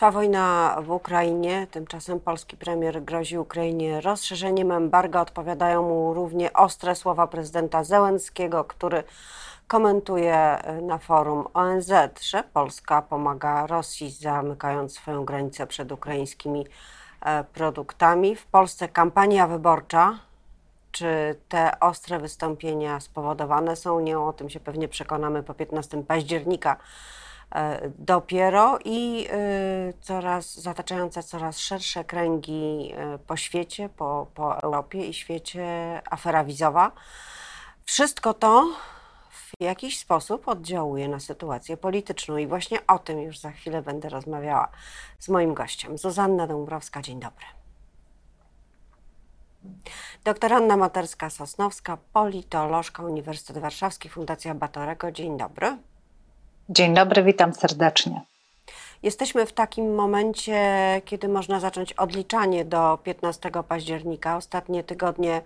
Trwa wojna w Ukrainie, tymczasem polski premier grozi Ukrainie rozszerzeniem embarga. Odpowiadają mu równie ostre słowa prezydenta Zełenskiego, który komentuje na forum ONZ, że Polska pomaga Rosji, zamykając swoją granicę przed ukraińskimi e, produktami. W Polsce kampania wyborcza. Czy te ostre wystąpienia spowodowane są nią? O tym się pewnie przekonamy po 15 października dopiero i e, coraz zataczające coraz szersze kręgi e, po świecie, po, po Europie i świecie afera wizowa. Wszystko to w jakiś sposób oddziałuje na sytuację polityczną i właśnie o tym już za chwilę będę rozmawiała z moim gościem. Zuzanna Dąbrowska, dzień dobry. Doktor Anna Materska-Sosnowska, politolożka Uniwersytet Warszawski, Fundacja Batorego. Dzień dobry. Dzień dobry, witam serdecznie. Jesteśmy w takim momencie, kiedy można zacząć odliczanie do 15 października, ostatnie tygodnie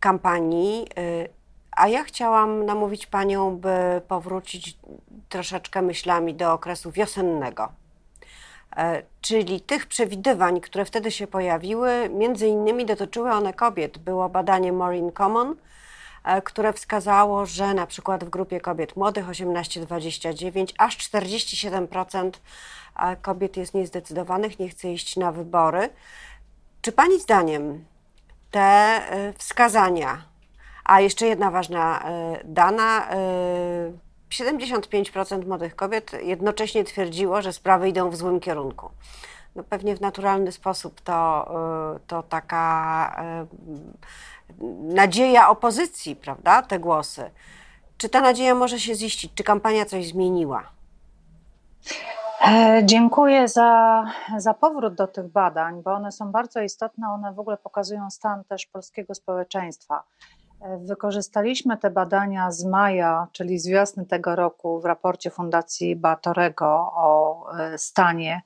kampanii. Y, a ja chciałam namówić Panią, by powrócić troszeczkę myślami do okresu wiosennego, e, czyli tych przewidywań, które wtedy się pojawiły. Między innymi dotyczyły one kobiet. Było badanie Maureen Common, które wskazało, że na przykład w grupie kobiet młodych 18-29 aż 47% e, kobiet jest niezdecydowanych, nie chce iść na wybory. Czy Pani zdaniem te e, wskazania, a jeszcze jedna ważna dana, 75% młodych kobiet jednocześnie twierdziło, że sprawy idą w złym kierunku. No pewnie w naturalny sposób to, to taka nadzieja opozycji, prawda, te głosy. Czy ta nadzieja może się ziścić? Czy kampania coś zmieniła? E, dziękuję za, za powrót do tych badań, bo one są bardzo istotne. One w ogóle pokazują stan też polskiego społeczeństwa. Wykorzystaliśmy te badania z maja, czyli z wiosny tego roku, w raporcie Fundacji Batorego o e, stanie,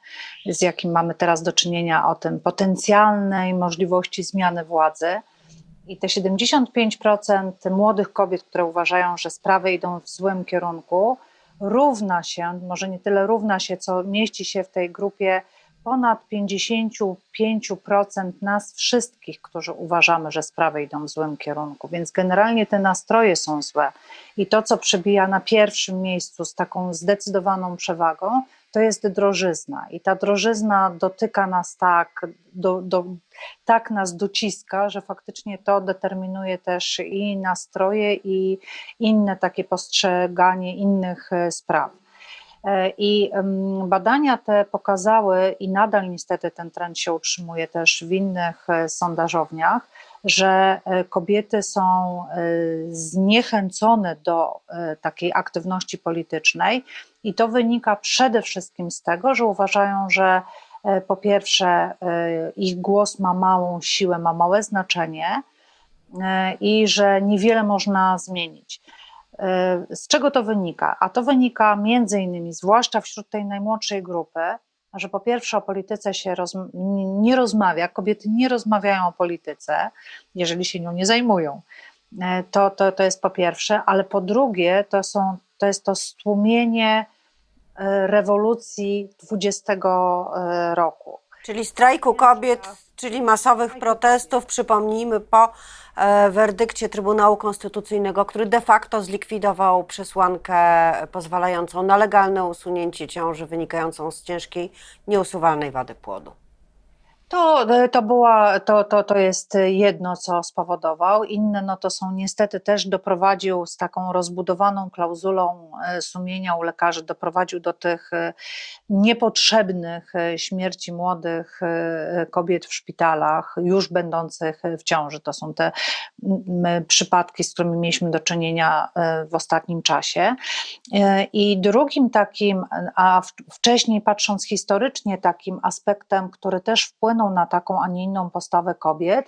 z jakim mamy teraz do czynienia, o tym potencjalnej możliwości zmiany władzy. I te 75% młodych kobiet, które uważają, że sprawy idą w złym kierunku, równa się, może nie tyle równa się, co mieści się w tej grupie ponad 55% nas wszystkich, którzy uważamy, że sprawy idą w złym kierunku. Więc generalnie te nastroje są złe. I to, co przebija na pierwszym miejscu z taką zdecydowaną przewagą, to jest drożyzna. I ta drożyzna dotyka nas tak, do, do, tak nas dociska, że faktycznie to determinuje też i nastroje, i inne takie postrzeganie innych e, spraw. E, I badania te pokazały, i nadal niestety ten trend się utrzymuje też w innych e, sondażowniach, że kobiety są zniechęcone do takiej aktywności politycznej, i to wynika przede wszystkim z tego, że uważają, że e, po pierwsze e, ich głos ma małą siłę, ma małe znaczenie e, i że niewiele można zmienić. Z czego to wynika? A to wynika między innymi, zwłaszcza wśród tej najmłodszej grupy, że po pierwsze o polityce się roz, nie rozmawia, kobiety nie rozmawiają o polityce, jeżeli się nią nie zajmują. To, to, to jest po pierwsze, ale po drugie to, są, to jest to stłumienie rewolucji 20 e, roku. Czyli strajku kobiet, czyli masowych protestów, przypomnijmy, po e, werdykcie Trybunału Konstytucyjnego, który de facto zlikwidował przesłankę pozwalającą na legalne usunięcie ciąży wynikającą z ciężkiej, nieusuwalnej wady płodu. To, to, była, to, to, to jest jedno, co spowodował. Inne no to są niestety też doprowadził z taką rozbudowaną klauzulą e, sumienia u lekarzy, doprowadził do tych e, niepotrzebnych e, śmierci młodych kobiet w szpitalach, już będących w ciąży. To są te przypadki, z którymi mieliśmy do czynienia w ostatnim czasie. I drugim takim, a wcześniej patrząc historycznie, takim aspektem, który też wpłynął, na taką, a nie inną postawę kobiet,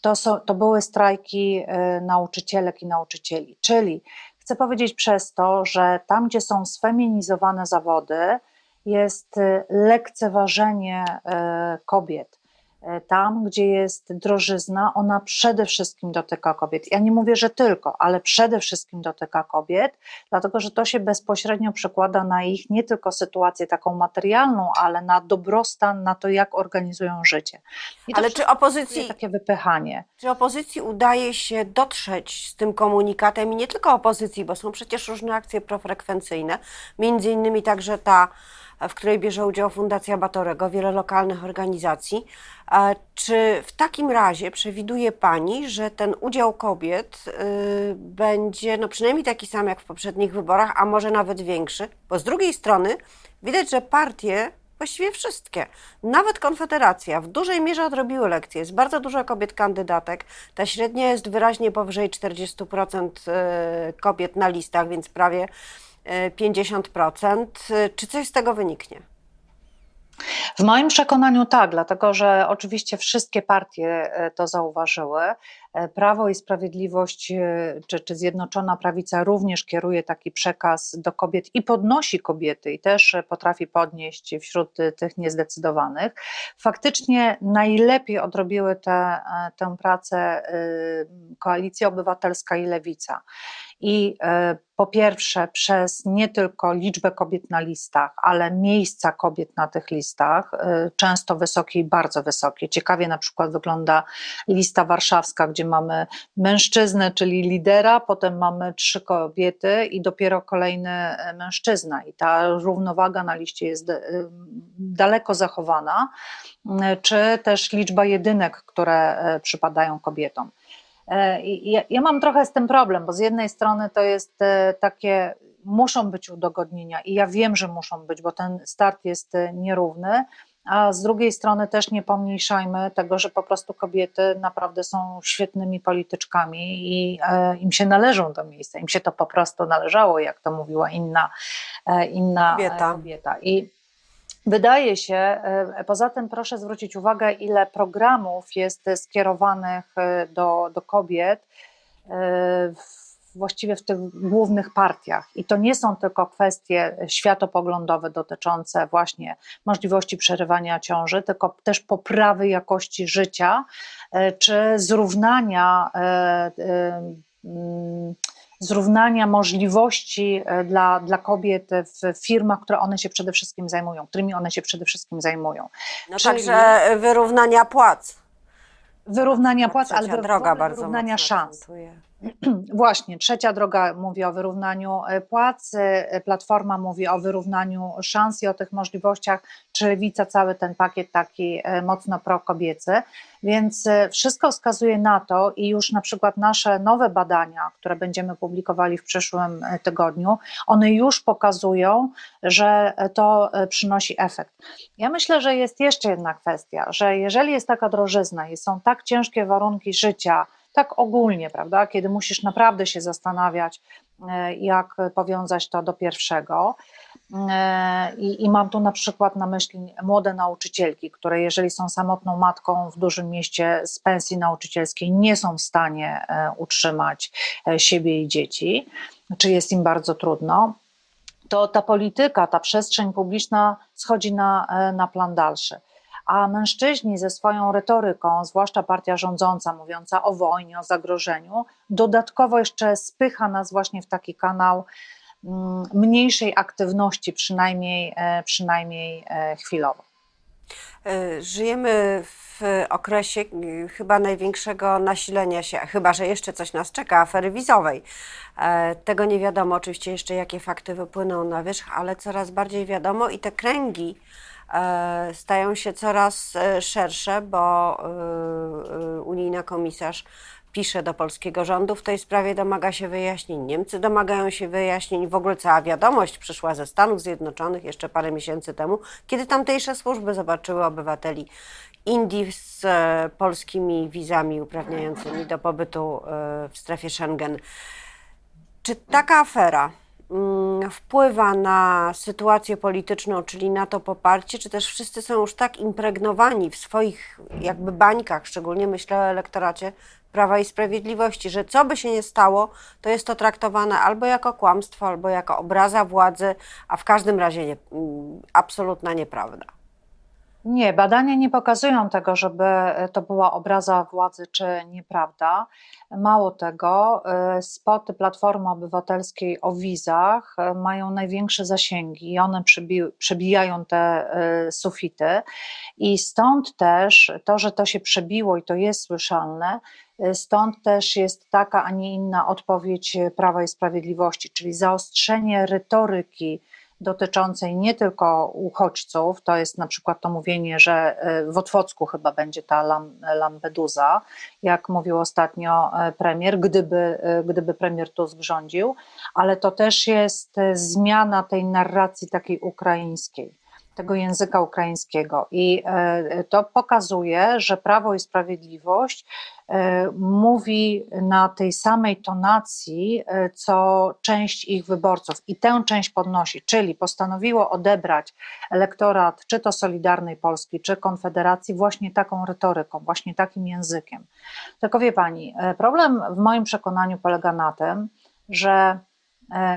to, są, to były strajki y, nauczycielek i nauczycieli. Czyli chcę powiedzieć przez to, że tam, gdzie są sfeminizowane zawody, jest y, lekceważenie y, kobiet. E, tam, gdzie jest drożyzna, ona przede wszystkim dotyka kobiet. Ja nie mówię, że tylko, ale przede wszystkim dotyka kobiet, dlatego że to się bezpośrednio przekłada na ich nie tylko sytuację taką materialną, ale na dobrostan, na to, jak organizują życie. I ale czy opozycji takie wypychanie? Czy opozycji udaje się dotrzeć z tym komunikatem i nie tylko opozycji, bo są przecież różne akcje profrekwencyjne, między innymi także ta w której bierze udział Fundacja Batorego, wiele lokalnych organizacji. Czy w takim razie przewiduje Pani, że ten udział kobiet y, będzie no przynajmniej taki sam jak w poprzednich wyborach, a może nawet większy? Bo z drugiej strony widać, że partie właściwie wszystkie, nawet Konfederacja, w dużej mierze odrobiły lekcje. Jest bardzo dużo kobiet kandydatek. Ta średnia jest wyraźnie powyżej 40% y, kobiet na listach, więc prawie 50%. Czy coś z tego wyniknie? W moim przekonaniu tak, dlatego że oczywiście wszystkie partie e, to zauważyły. E, Prawo i Sprawiedliwość e, czy, czy Zjednoczona Prawica również kieruje taki przekaz do kobiet i podnosi kobiety i też potrafi podnieść wśród tych niezdecydowanych. Faktycznie najlepiej odrobiły tę pracę Koalicja Obywatelska i Lewica i e, po pierwsze przez nie tylko liczbę kobiet na listach, ale miejsca kobiet na tych listach, e, często wysokie i bardzo wysokie. Ciekawie na przykład wygląda lista warszawska, gdzie mamy mężczyznę, czyli lidera, potem mamy trzy kobiety i dopiero kolejny e, mężczyzna. I ta równowaga na liście jest daleko zachowana, czy też liczba jedynek, które przypadają kobietom. E, ja, ja mam trochę z tym problem, bo z jednej strony to jest e, takie, muszą być udogodnienia i ja wiem, że muszą być, bo ten start jest e, nierówny, a z drugiej strony też nie pomniejszajmy tego, że po prostu kobiety naprawdę są świetnymi polityczkami i im się należą do miejsca, im się to po prostu należało, jak to mówiła inna, inna kobieta. kobieta. I Wydaje się, e, poza tym proszę zwrócić uwagę, ile programów jest skierowanych e, do, do kobiet e, właściwie w tych głównych partiach. I to nie są tylko kwestie światopoglądowe dotyczące właśnie możliwości przerywania ciąży, tylko też poprawy jakości życia czy zrównania zrównania możliwości e, dla, dla kobiet w firmach, które one się przede wszystkim zajmują, którymi one się przede wszystkim zajmują. No Czyli także wyrównania płac. Wyrównania płac, ale droga bardzo wyrównania szans. Właśnie, trzecia droga mówi o wyrównaniu e, płac, e, Platforma mówi o wyrównaniu szans i o tych możliwościach, czy Lewica cały ten pakiet taki e, mocno prokobiecy, więc wszystko wskazuje na to i już na przykład nasze nowe badania, które będziemy publikowali w przyszłym tygodniu, one już pokazują, że to przynosi efekt. Ja myślę, że jest jeszcze jedna kwestia, że jeżeli jest taka drożyzna i są tak ciężkie warunki życia, tak ogólnie, prawda, kiedy musisz naprawdę się zastanawiać, e, jak powiązać to do pierwszego. E, I, I, mam tu na przykład na myśli młode nauczycielki, które jeżeli są samotną matką w dużym mieście z pensji nauczycielskiej, nie są w stanie e, utrzymać siebie i dzieci, czy jest im bardzo trudno, to ta polityka, ta przestrzeń publiczna schodzi na, na plan dalszy a mężczyźni ze swoją retoryką, zwłaszcza partia rządząca, mówiąca o wojnie, o zagrożeniu, dodatkowo jeszcze spycha nas właśnie w taki kanał mm, mniejszej aktywności, przynajmniej, e, przynajmniej e, chwilowo. E, żyjemy w okresie chyba największego nasilenia się, chyba że jeszcze coś nas czeka, afery wizowej. Tego nie wiadomo oczywiście jeszcze, jakie fakty wypłyną na wierzch, ale coraz bardziej wiadomo i te kręgi stają się coraz e, szersze, bo e, unijna komisarz pisze do polskiego rządu w tej sprawie, domaga się wyjaśnień. Niemcy domagają się wyjaśnień. W ogóle cała wiadomość przyszła ze Stanów Zjednoczonych jeszcze parę miesięcy temu, kiedy tamtejsze służby zobaczyły obywateli Indii z polskimi wizami uprawniającymi do pobytu w strefie Schengen. Czy taka afera wpływa na sytuację polityczną, czyli na to poparcie, czy też wszyscy są już tak impregnowani w swoich jakby bańkach, szczególnie myślę o elektoracie Prawa i Sprawiedliwości, że co by się nie stało, to jest to traktowane albo jako kłamstwo, albo jako obraza władzy, a w każdym razie nie, mm, absolutna nieprawda. Nie, badania nie pokazują tego, żeby to była obraza władzy czy nieprawda. Mało tego, y, spoty Platformy Obywatelskiej o wizach y, mają największe zasięgi i one przebijają te sufity. I stąd też to, że to się przebiło i to jest słyszalne, stąd też jest taka, a nie inna odpowiedź Prawa i Sprawiedliwości, czyli zaostrzenie retoryki dotyczącej nie tylko uchodźców, to jest na przykład to mówienie, że e, w Otwocku chyba będzie ta Lampedusa, jak mówił ostatnio e, premier, gdyby, e, gdyby premier Tusk rządził, ale to też jest zmiana tej narracji takiej ukraińskiej tego języka ukraińskiego. I e, to pokazuje, że Prawo i Sprawiedliwość e, mówi na tej samej tonacji, e, co część ich wyborców, i tę część podnosi, czyli postanowiło odebrać elektorat, czy to Solidarnej Polski, czy Konfederacji, właśnie taką retoryką, właśnie takim językiem. Tylko wie pani, problem w moim przekonaniu polega na tym, że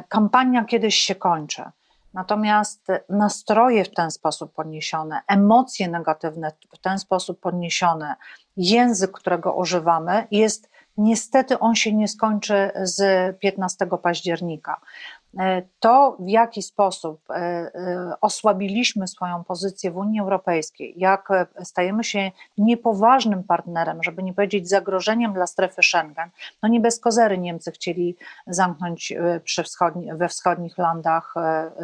kampania kiedyś się kończy. Natomiast nastroje w ten sposób podniesione, emocje negatywne w ten sposób podniesione, język, którego używamy, jest niestety on się nie skończy z 15 października. E, to, w jaki sposób e, e, osłabiliśmy swoją pozycję w Unii Europejskiej, jak stajemy się niepoważnym partnerem, żeby nie powiedzieć zagrożeniem dla strefy Schengen. No nie bez kozery Niemcy chcieli zamknąć wschodni, we wschodnich landach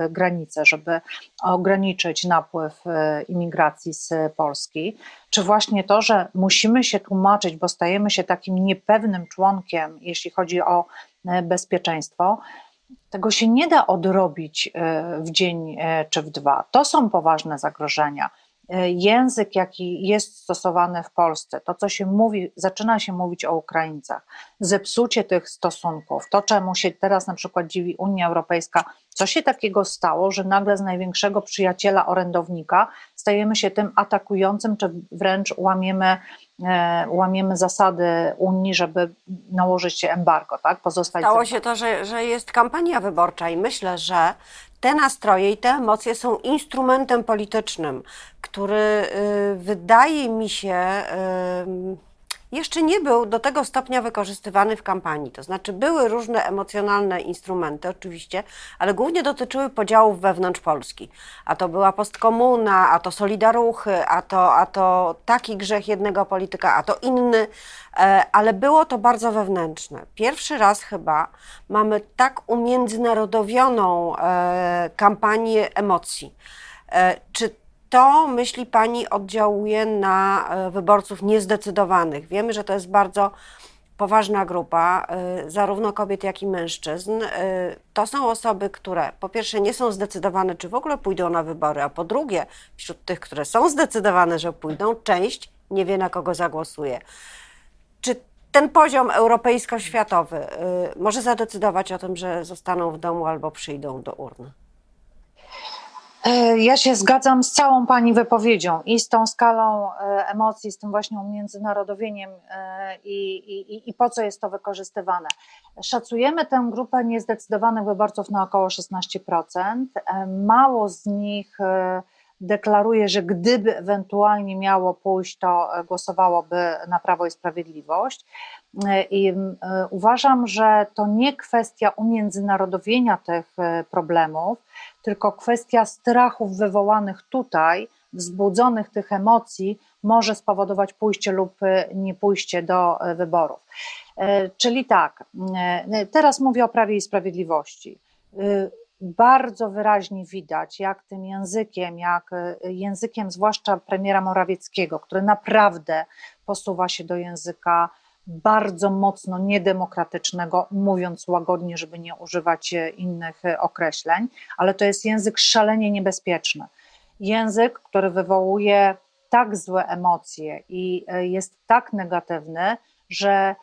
granice, żeby ograniczyć napływ imigracji z Polski. Czy właśnie to, że musimy się tłumaczyć, bo stajemy się takim niepewnym członkiem, jeśli chodzi o bezpieczeństwo, tego się nie da odrobić e, w dzień e, czy w dwa. To są poważne zagrożenia. E, język, jaki jest stosowany w Polsce, to co się mówi, zaczyna się mówić o Ukraińcach, zepsucie tych stosunków, to czemu się teraz na przykład dziwi Unia Europejska, co się takiego stało, że nagle z największego przyjaciela orędownika stajemy się tym atakującym, czy wręcz łamiemy E, łamiemy zasady Unii, żeby nałożyć embargo, tak? Pozostać Stało się to, że, że jest kampania wyborcza i myślę, że te nastroje i te emocje są instrumentem politycznym, który y, wydaje mi się. Jeszcze nie był do tego stopnia wykorzystywany w kampanii. To znaczy, były różne emocjonalne instrumenty, oczywiście, ale głównie dotyczyły podziałów wewnątrz Polski. A to była postkomuna, a to solidaruchy, a to, a to taki grzech jednego polityka, a to inny, e, ale było to bardzo wewnętrzne. Pierwszy raz chyba mamy tak umiędzynarodowioną e, kampanię emocji. E, czy to, myśli Pani, oddziałuje na e, wyborców niezdecydowanych. Wiemy, że to jest bardzo poważna grupa, e, zarówno kobiet, jak i mężczyzn. E, to są osoby, które po pierwsze nie są zdecydowane, czy w ogóle pójdą na wybory, a po drugie, wśród tych, które są zdecydowane, że pójdą, część nie wie, na kogo zagłosuje. Czy ten poziom europejsko-światowy może zadecydować o tym, że zostaną w domu albo przyjdą do urny? E, ja się zgadzam z całą Pani wypowiedzią i z tą skalą e, emocji, z tym właśnie umiędzynarodowieniem e, i, i, i po co jest to wykorzystywane. Szacujemy tę grupę niezdecydowanych wyborców na około 16%. Mało z nich deklaruje, że gdyby ewentualnie miało pójść, to głosowałoby na Prawo i Sprawiedliwość. I uważam, że to nie kwestia umiędzynarodowienia tych problemów, tylko kwestia strachów wywołanych tutaj, wzbudzonych tych emocji, może spowodować pójście lub nie pójście do e, wyborów. E, czyli tak, e, teraz mówię o Prawie i Sprawiedliwości. Bardzo wyraźnie widać, jak tym językiem, jak językiem zwłaszcza premiera Morawieckiego, który naprawdę posuwa się do języka bardzo mocno niedemokratycznego, mówiąc łagodnie, żeby nie używać e, innych e, określeń, ale to jest język szalenie niebezpieczny. Język, który wywołuje tak złe emocje i e, jest tak negatywny, że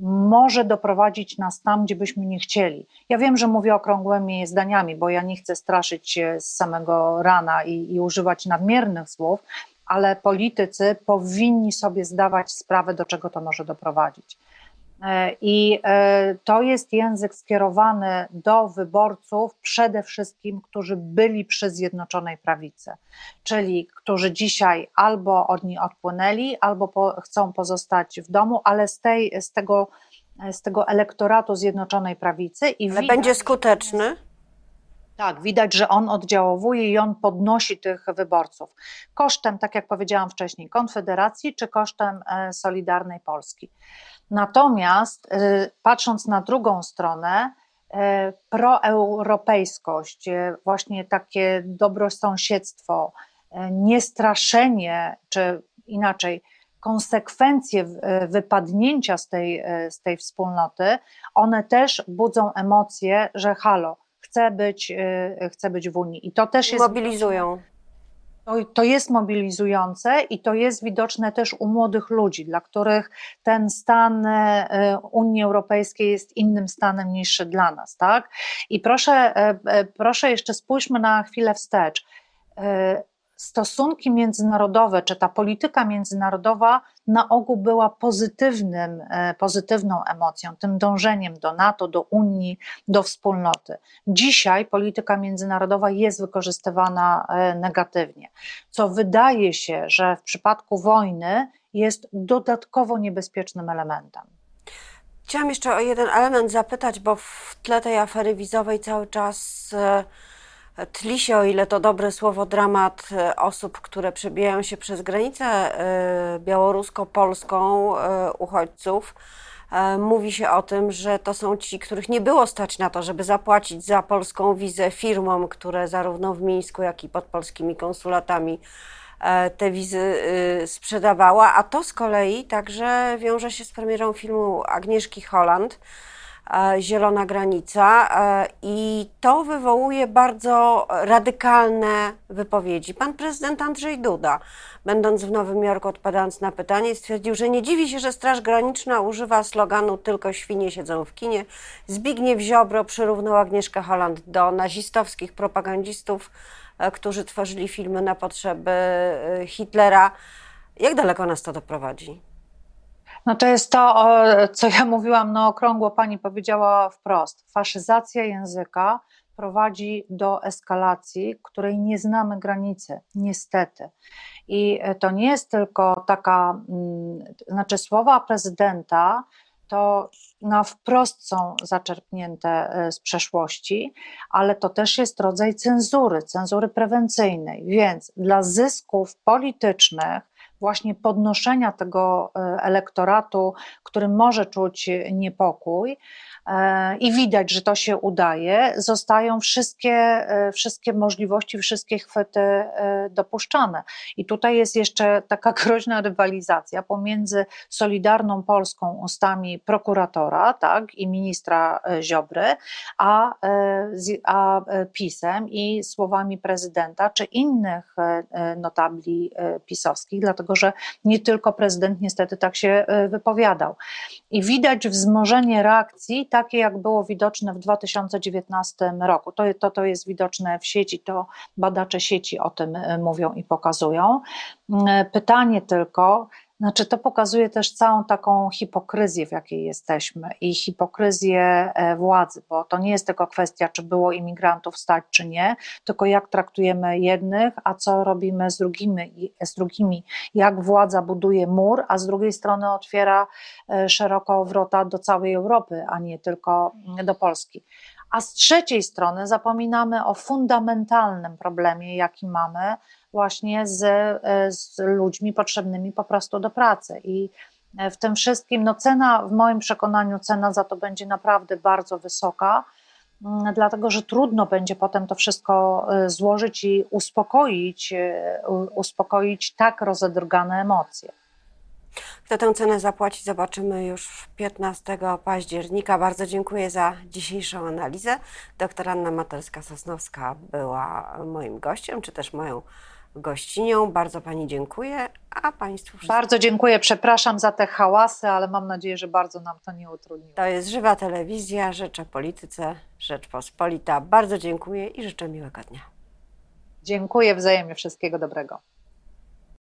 może doprowadzić nas tam, gdzie byśmy nie chcieli. Ja wiem, że mówię okrągłymi zdaniami, bo ja nie chcę straszyć z samego rana i, i używać nadmiernych słów, ale politycy powinni sobie zdawać sprawę, do czego to może doprowadzić. E, I e, to jest język skierowany do wyborców przede wszystkim, którzy byli przy Zjednoczonej Prawicy, czyli którzy dzisiaj albo od niej odpłynęli, albo po, chcą pozostać w domu, ale z, tej, z, tego, z tego elektoratu Zjednoczonej Prawicy. I widać, będzie skuteczny? Tak, widać, że on oddziałowuje i on podnosi tych wyborców. Kosztem, tak jak powiedziałam wcześniej, Konfederacji czy kosztem e, Solidarnej Polski. Natomiast y, patrząc na drugą stronę, y, proeuropejskość, właśnie takie dobrosąsiedztwo, niestraszenie, czy inaczej, konsekwencje wypadnięcia z tej, z tej wspólnoty, one też budzą emocje, że halo, chcę być, chcę być w Unii. I to też jest. Mobilizują. To, to jest mobilizujące i to jest widoczne też u młodych ludzi, dla których ten stan e, Unii Europejskiej jest innym stanem niż dla nas, tak? I proszę, e, proszę jeszcze spójrzmy na chwilę wstecz stosunki międzynarodowe, czy ta polityka międzynarodowa na ogół była pozytywnym, e, pozytywną emocją, tym dążeniem do NATO, do Unii, do wspólnoty. Dzisiaj polityka międzynarodowa jest wykorzystywana e, negatywnie, co wydaje się, że w przypadku wojny jest dodatkowo niebezpiecznym elementem. Chciałam jeszcze o jeden element zapytać, bo w tle tej afery wizowej cały czas e, tli się, o ile to dobre słowo, dramat e, osób, które przebijają się przez granicę e, białorusko-polską, e, uchodźców. Mówi się o tym, że to są ci, których nie było stać na to, żeby zapłacić za polską wizę firmom, które zarówno w Mińsku, jak i pod polskimi konsulatami te wizy sprzedawała, a to z kolei także wiąże się z premierą filmu Agnieszki Holland, zielona granica e, i to wywołuje bardzo radykalne wypowiedzi. Pan prezydent Andrzej Duda, będąc w Nowym Jorku, odpowiadając na pytanie, stwierdził, że nie dziwi się, że Straż Graniczna używa sloganu tylko świnie siedzą w kinie. Zbigniew Ziobro przyrównał Agnieszkę Holland do nazistowskich propagandzistów, e, którzy tworzyli filmy na potrzeby Hitlera. Jak daleko nas to doprowadzi? No to jest to, co ja mówiłam na okrągło, pani powiedziała wprost. Faszyzacja języka prowadzi do eskalacji, której nie znamy granicy, niestety. I to nie jest tylko taka, mm, znaczy słowa prezydenta to na wprost są zaczerpnięte e, z przeszłości, ale to też jest rodzaj cenzury, cenzury prewencyjnej. Więc dla zysków politycznych właśnie podnoszenia tego e, elektoratu, który może czuć niepokój, E, i widać, że to się udaje, zostają wszystkie, e, wszystkie możliwości, wszystkie chwyty dopuszczane. I tutaj jest jeszcze taka groźna rywalizacja pomiędzy Solidarną Polską ustami prokuratora tak, i ministra Ziobry, a, a PiSem i słowami prezydenta czy innych notabli pisowskich, dlatego że nie tylko prezydent niestety tak się wypowiadał. I widać wzmożenie reakcji, takie jak było widoczne w 2019 roku. To, to, to jest widoczne w sieci, to badacze sieci o tym e, mówią i pokazują. E, pytanie tylko, znaczy, to pokazuje też całą taką hipokryzję, w jakiej jesteśmy i hipokryzję e, władzy, bo to nie jest tylko kwestia, czy było imigrantów stać, czy nie, tylko jak traktujemy jednych, a co robimy z drugimi, z drugimi jak władza buduje mur, a z drugiej strony otwiera e, szeroko wrota do całej Europy, a nie tylko do Polski. A z trzeciej strony zapominamy o fundamentalnym problemie, jaki mamy, właśnie z, e, z ludźmi potrzebnymi po prostu do pracy. I e, w tym wszystkim, no cena, w moim przekonaniu, cena za to będzie naprawdę bardzo wysoka, mm, dlatego że trudno będzie potem to wszystko e, złożyć i uspokoić, uspokoić tak rozedrgane emocje. Kto tę cenę zapłaci, zobaczymy już 15 października. Bardzo dziękuję za dzisiejszą analizę. Doktor Anna Matelska-Sosnowska była moim gościem, czy też moją gościnią. Bardzo Pani dziękuję, a Państwu wszystkim... Bardzo dziękuję, przepraszam za te hałasy, ale mam nadzieję, że bardzo nam to nie utrudniło. To jest Żywa Telewizja, Rzecz o Polityce, Rzeczpospolita. Bardzo dziękuję i życzę miłego dnia. Dziękuję wzajemnie, wszystkiego dobrego.